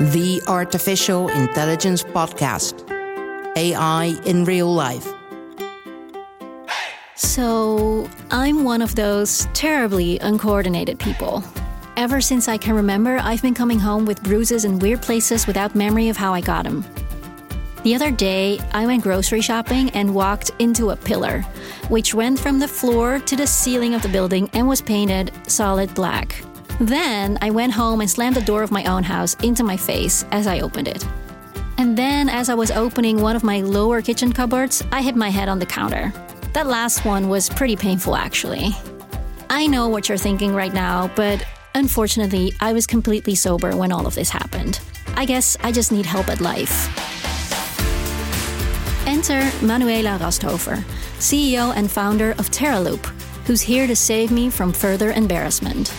the Artificial Intelligence Podcast AI in Real Life. So, I'm one of those terribly uncoordinated people. Ever since I can remember, I've been coming home with bruises in weird places without memory of how I got them. The other day, I went grocery shopping and walked into a pillar, which went from the floor to the ceiling of the building and was painted solid black. Then I went home and slammed the door of my own house into my face as I opened it. And then, as I was opening one of my lower kitchen cupboards, I hit my head on the counter. That last one was pretty painful, actually. I know what you're thinking right now, but unfortunately, I was completely sober when all of this happened. I guess I just need help at life. Enter Manuela Rasthofer, CEO and founder of Terraloupe, who's here to save me from further embarrassment.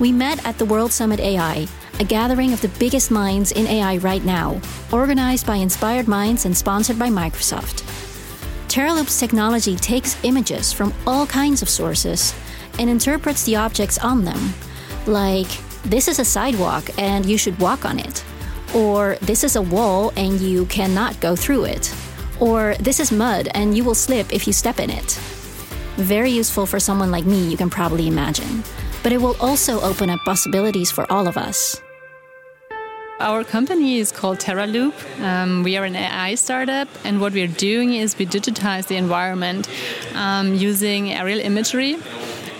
We met at the World Summit AI, a gathering of the biggest minds in AI right now, organized by Inspired Minds and sponsored by Microsoft. Terraloupe's technology takes images from all kinds of sources and interprets the objects on them, like, this is a sidewalk and you should walk on it, or this is a wall and you cannot go through it, or this is mud and you will slip if you step in it. Very useful for someone like me, you can probably imagine but it will also open up possibilities for all of us. Our company is called Terraloupe. Um, we are an AI startup, and what we're doing is we digitize the environment um, using aerial imagery.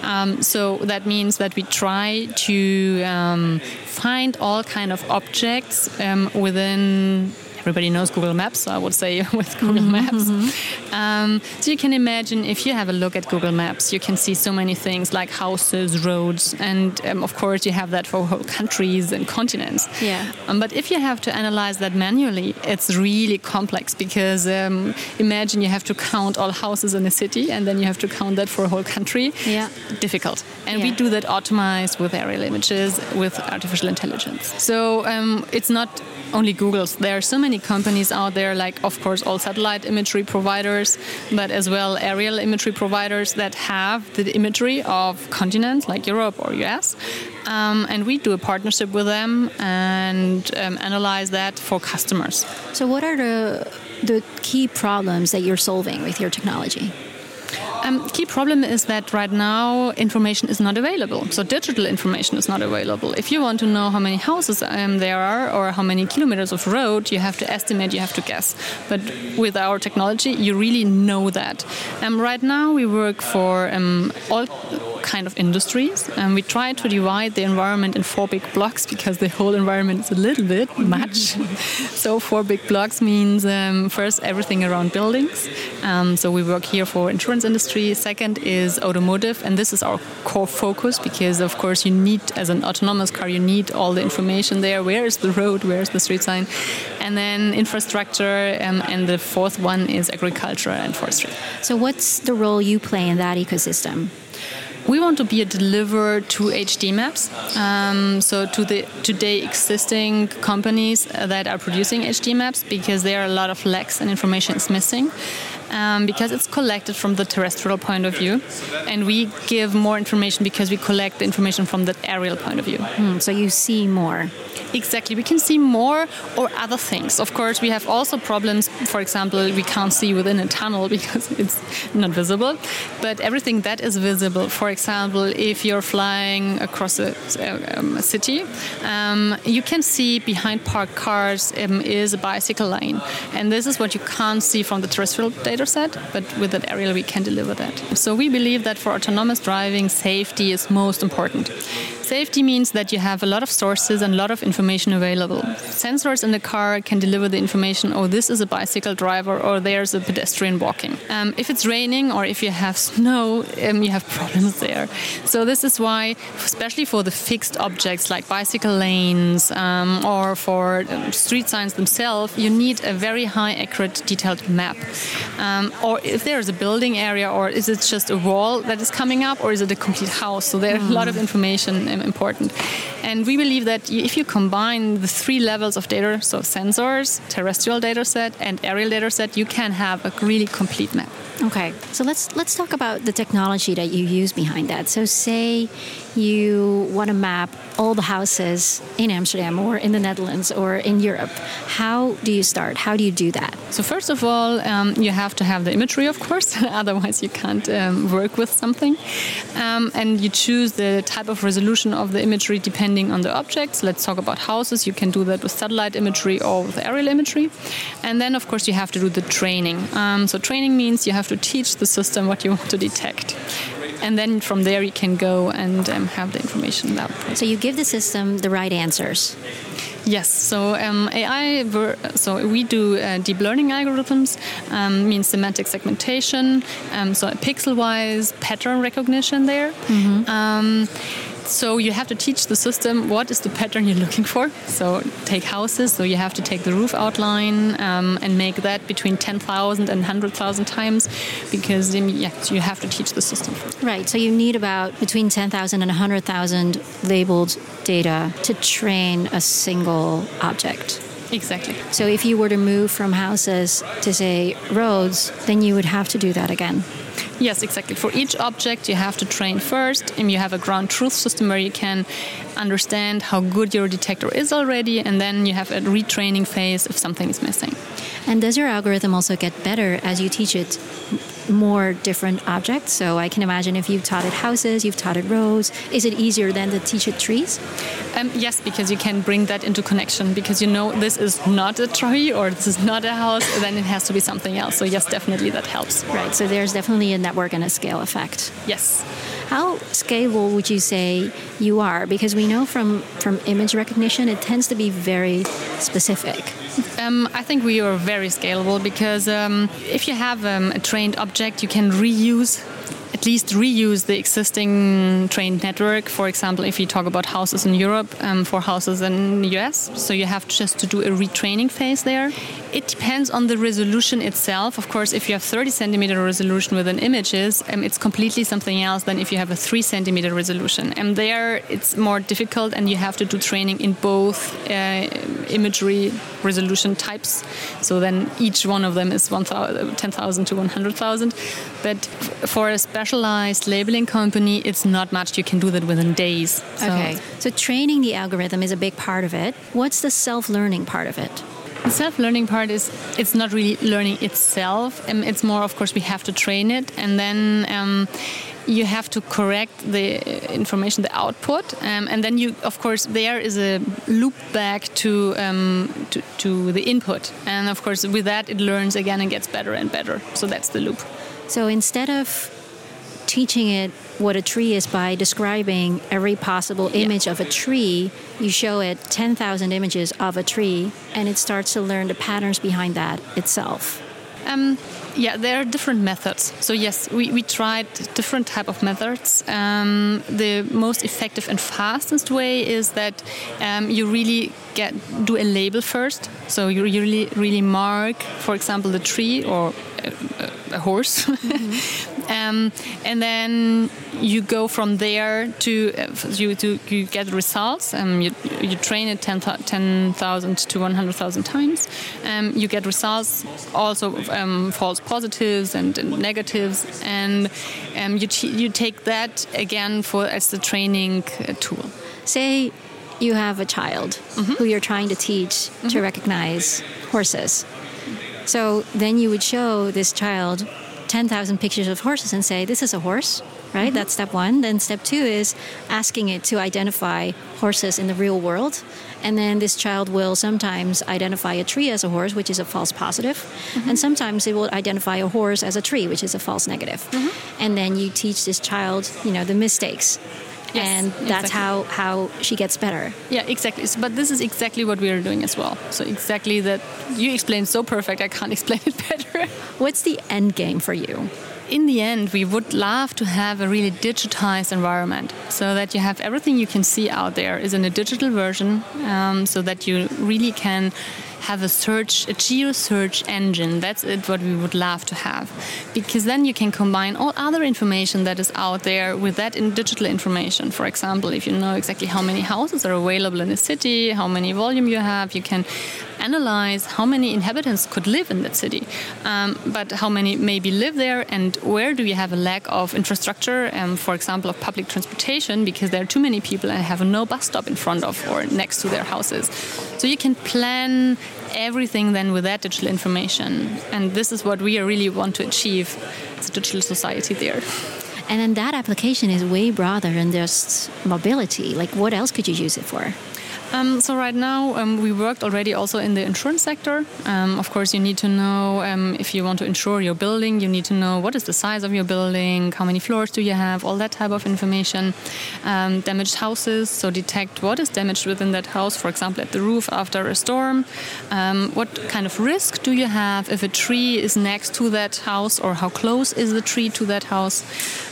Um, so that means that we try to um, find all kind of objects um, within everybody knows Google Maps, so I would say with Google mm-hmm, Maps. Mm-hmm. Um, so you can imagine if you have a look at Google Maps, you can see so many things like houses, roads, and um, of course you have that for whole countries and continents. Yeah. Um, but if you have to analyze that manually, it's really complex because um, imagine you have to count all houses in a city and then you have to count that for a whole country. Yeah. Difficult. And yeah. we do that optimized with aerial images with artificial intelligence. So um, it's not only Google's. There are so many companies out there, like, of course, all satellite imagery providers, but as well aerial imagery providers that have the imagery of continents like Europe or US. Um, and we do a partnership with them and um, analyze that for customers. So, what are the, the key problems that you're solving with your technology? Um, key problem is that right now information is not available. So digital information is not available. If you want to know how many houses um, there are or how many kilometers of road, you have to estimate, you have to guess. But with our technology, you really know that. Um, right now, we work for um, all kind of industries. And we try to divide the environment in four big blocks because the whole environment is a little bit much. so four big blocks means um, first everything around buildings. Um, so we work here for insurance industry. Second is automotive, and this is our core focus because of course you need as an autonomous car you need all the information there. Where is the road? Where is the street sign? And then infrastructure, um, and the fourth one is agriculture and forestry. So what's the role you play in that ecosystem? We want to be a deliverer to HD maps, um, so to the today existing companies that are producing HD maps, because there are a lot of lacks and information is missing. Um, because it's collected from the terrestrial point of view, and we give more information because we collect the information from the aerial point of view. Hmm, so you see more. Exactly, we can see more or other things. Of course, we have also problems. For example, we can't see within a tunnel because it's not visible. But everything that is visible, for example, if you're flying across a, um, a city, um, you can see behind parked cars um, is a bicycle lane, and this is what you can't see from the terrestrial data set. But with that aerial, we can deliver that. So we believe that for autonomous driving, safety is most important. Safety means that you have a lot of sources and a lot of information available. Sensors in the car can deliver the information, oh, this is a bicycle driver or there's a pedestrian walking. Um, if it's raining or if you have snow, um, you have problems there. So this is why, especially for the fixed objects like bicycle lanes um, or for um, street signs themselves, you need a very high, accurate, detailed map. Um, or if there is a building area or is it just a wall that is coming up or is it a complete house? So there's mm. a lot of information important. And we believe that if you combine the three levels of data, so sensors, terrestrial data set, and aerial data set, you can have a really complete map. Okay, so let's let's talk about the technology that you use behind that. So, say you want to map all the houses in Amsterdam or in the Netherlands or in Europe. How do you start? How do you do that? So first of all, um, you have to have the imagery, of course. Otherwise, you can't um, work with something. Um, and you choose the type of resolution of the imagery depending on the objects. Let's talk about houses. You can do that with satellite imagery or with aerial imagery. And then, of course, you have to do the training. Um, so training means you have to teach the system what you want to detect and then from there you can go and um, have the information output. So you give the system the right answers. Yes, so um, AI, so we do uh, deep learning algorithms, um, means semantic segmentation, um, so pixel-wise pattern recognition there. Mm-hmm. So you have to teach the system what is the pattern you're looking for. So take houses, so you have to take the roof outline um, and make that between 10,000 and 100,000 times because um, yeah, you have to teach the system. Right, so you need about between 10,000 and 100,000 labeled data to train a single object. Exactly. So if you were to move from houses to, say, roads, then you would have to do that again. Yes, exactly. For each object, you have to train first, and you have a ground truth system where you can understand how good your detector is already, and then you have a retraining phase if something is missing. And does your algorithm also get better as you teach it more different objects? So I can imagine if you've taught it houses, you've taught it roads, is it easier than to teach it trees? Um, yes, because you can bring that into connection because you know this is not a tree or this is not a house, then it has to be something else. So yes, definitely that helps. Right. So there's definitely a network and a scale effect. Yes. How scalable would you say you are? Because we know from, from image recognition, it tends to be very specific. Um, I think we are very scalable because um, if you have um, a trained object, you can reuse at least reuse the existing trained network. For example, if you talk about houses in Europe um, for houses in the US, so you have just to do a retraining phase there. It depends on the resolution itself. Of course, if you have 30 centimeter resolution within images, um, it's completely something else than if you have a 3 centimeter resolution. And there it's more difficult and you have to do training in both uh, imagery resolution types. So then each one of them is 10,000 to 100,000. But for a specialized labeling company, it's not much. You can do that within days. So. Okay. So training the algorithm is a big part of it. What's the self-learning part of it? The self-learning part is it's not really learning itself. Um, it's more, of course, we have to train it, and then um, you have to correct the information, the output, um, and then you, of course, there is a loop back to, um, to, to the input, and of course, with that, it learns again and gets better and better. So that's the loop. So instead of teaching it what a tree is by describing every possible image yeah. of a tree, you show it 10,000 images of a tree, and it starts to learn the patterns behind that itself. Um, yeah, there are different methods. So yes, we, we tried different type of methods. Um, the most effective and fastest way is that um, you really get do a label first. So you really really mark, for example, the tree or a, a horse, mm-hmm. Um, and then you go from there to uh, you to you get results. Um, you you train it 10,000 10, to 100,000 times. Um, you get results, also um, false positives and, and negatives, and um, you you take that again for as the training uh, tool. Say you have a child mm-hmm. who you're trying to teach mm-hmm. to recognize horses. So then you would show this child 10,000 pictures of horses and say, This is a horse, right? Mm-hmm. That's step one. Then step two is asking it to identify horses in the real world. And then this child will sometimes identify a tree as a horse, which is a false positive. Mm-hmm. And sometimes it will identify a horse as a tree, which is a false negative. Mm-hmm. And then you teach this child, you know, the mistakes Yes, and that's exactly. how how she gets better. Yeah, exactly. But this is exactly what we are doing as well. So exactly that you explained so perfect. I can't explain it better. What's the end game for you? in the end, we would love to have a really digitized environment so that you have everything you can see out there is in a digital version, um, so that you really can have a search, a geo search engine. That's it, what we would love to have. Because then you can combine all other information that is out there with that in digital information. For example, if you know exactly how many houses are available in a city, how many volume you have, you can analyze how many inhabitants could live in that city, um, but how many maybe live there, and where do you have a lack of infrastructure, um, for example, of public transportation, because there are too many people and have no bus stop in front of or next to their houses. So you can plan everything then with that digital information, and this is what we really want to achieve as a digital society there. And then that application is way broader than just mobility. Like, what else could you use it for? Um, so right now um, we worked already also in the insurance sector. Um, of course, you need to know um, if you want to insure your building. You need to know what is the size of your building, how many floors do you have, all that type of information. Um, damaged houses, so detect what is damaged within that house. For example, at the roof after a storm. Um, what kind of risk do you have if a tree is next to that house, or how close is the tree to that house?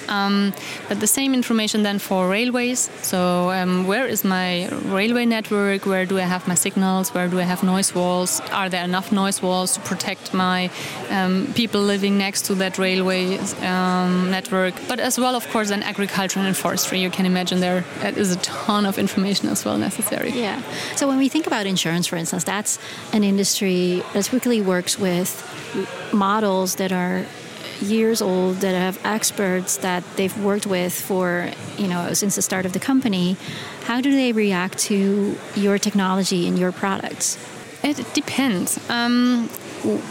But the same information then for railways. So where is my railway network? network? Where do I have my signals? Where do I have noise walls? Are there enough noise walls to protect my um, people living next to that railway um, network? But as well, of course, then agriculture and forestry. You can imagine there is a ton of information as well necessary. Yeah. So when we think about insurance, for instance, that's an industry that typically works with models that are years old that have experts that they've worked with for you know since the start of the company how do they react to your technology and your products? It depends. Um,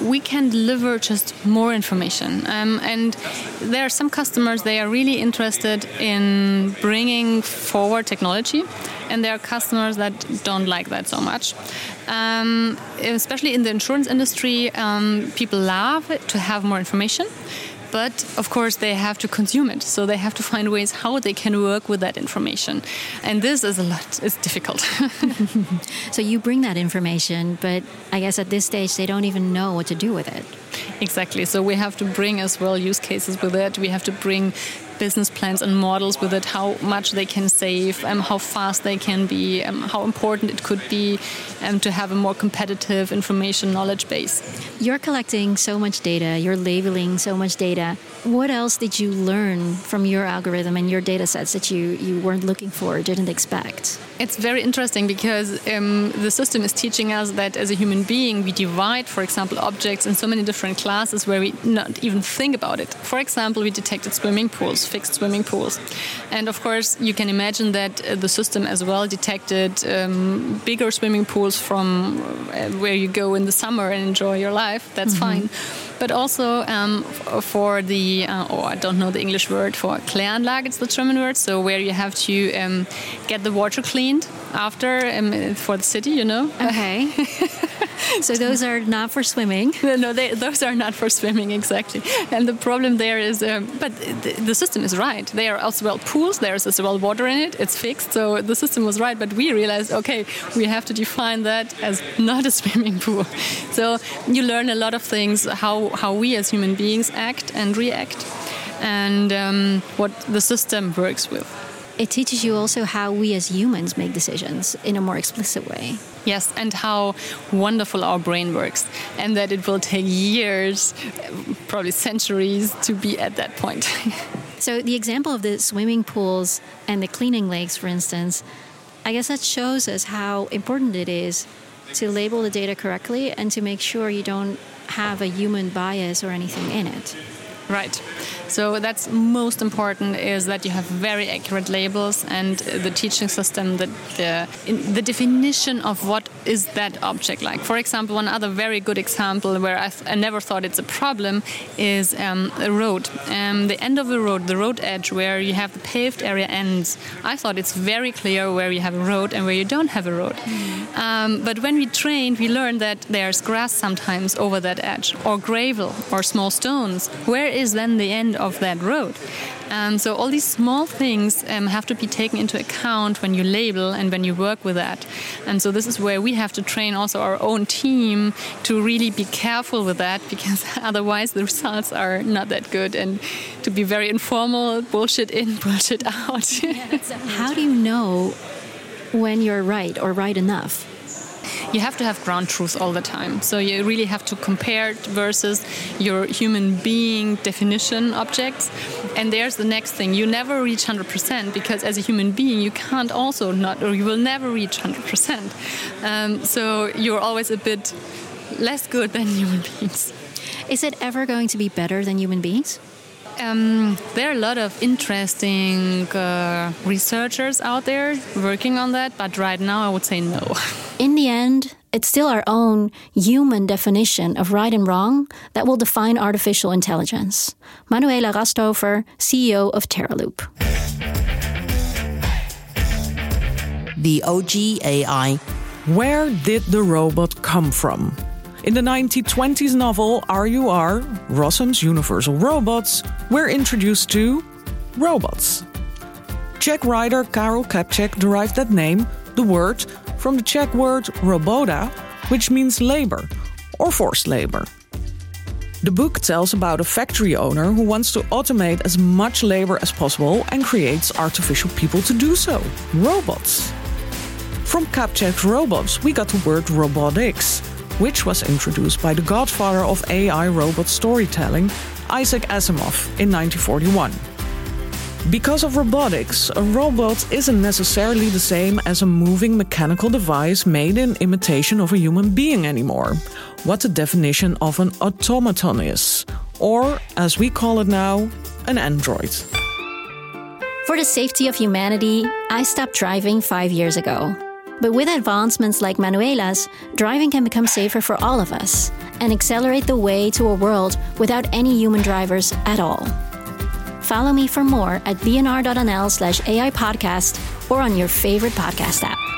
we can deliver just more information. Um, and there are some customers, they are really interested in bringing forward technology. And there are customers that don't like that so much. Um, especially in the insurance industry, um, people love to have more information but of course they have to consume it. So they have to find ways how they can work with that information. And this is a lot. It's difficult. So you bring that information but i guess at this stage they don't even know what to do with it. Exactly. So we have to bring as well use cases with it. We have to bring business plans and models with it, how much they can save, um, how fast they can be, um, how important it could be um, to have a more competitive information knowledge base. You're collecting so much data, you're labeling so much data. What else did you learn from your algorithm and your data sets that you, you weren't looking for, or didn't expect? It's very interesting because um, the system is teaching us that as a human being, we divide, for example, objects in so many different classes where we not even think about it. For example, we detected swimming pools, fixed swimming pools. And of course, you can imagine that uh, the system as well detected um, bigger swimming pools from uh, where you go in the summer and enjoy your life. That's mm-hmm. fine but also um, for the, uh, oh, I don't know the English word for Kläranlage, it's the German word, so where you have to um, get the water cleaned after um, for the city, you know. Okay. so those are not for swimming. No, they, those are not for swimming exactly. And the problem there is, um, but the, the, system is right. They are as well pools. There's as well water in it. It's fixed, so the system was right. But we realized, okay, we have to define that as not a swimming pool. So you learn a lot of things how how we as human beings act and react, and um, what the system works with. It teaches you also how we as humans make decisions in a more explicit way. Yes, and how wonderful our brain works, and that it will take years, probably centuries, to be at that point. so, the example of the swimming pools and the cleaning lakes, for instance, I guess that shows us how important it is to label the data correctly and to make sure you don't have a human bias or anything in it. Right. So that's most important is that you have very accurate labels and the teaching system, the, the, the definition of what is that object like. For example, one other very good example where I, I never thought it's a problem is um, a road. Um, the end of the road, the road edge where you have the paved area ends. I thought it's very clear where you have a road and where you don't have a road. Mm. Um, but when we trained, we learned that there's grass sometimes over that edge or gravel or small stones. Where is then the end of that road. Um, so all these small things um, have to be taken into account when you label and when you work with that. And so this is where we have to train also our own team to really be careful with that because otherwise the results are not that good. And to be very informal, bullshit in, bullshit out. How do you know when you're right or right enough? You have to have ground truth all the time. So you really have to compare versus your human being definition objects. And there's the next thing. You never reach 100% because as a human being, you can't also not, or you will never reach 100%. Um, so you're always a bit less good than human beings. Is it ever going to be better than human beings? Um, there are a lot of interesting uh, researchers out there working on that, but right now I would say no. In the end, it's still our own human definition of right and wrong that will define artificial intelligence. Manuela Rasthofer, CEO of Terraloupe. The OG AI. Where did the robot come from? In the 1920s novel RUR, Rossum's Universal Robots, we're introduced to robots. Czech writer Karel Čapek derived that name, the word, from the Czech word robota, which means labor or forced labor. The book tells about a factory owner who wants to automate as much labor as possible and creates artificial people to do so robots. From Čapek's robots, we got the word robotics, which was introduced by the godfather of AI robot storytelling, Isaac Asimov, in 1941. Because of robotics, a robot isn't necessarily the same as a moving mechanical device made in imitation of a human being anymore. What the definition of an automaton is, or as we call it now, an android. For the safety of humanity, I stopped driving five years ago. But with advancements like Manuela's, driving can become safer for all of us and accelerate the way to a world without any human drivers at all. Follow me for more at bnr.nl slash AI podcast or on your favorite podcast app.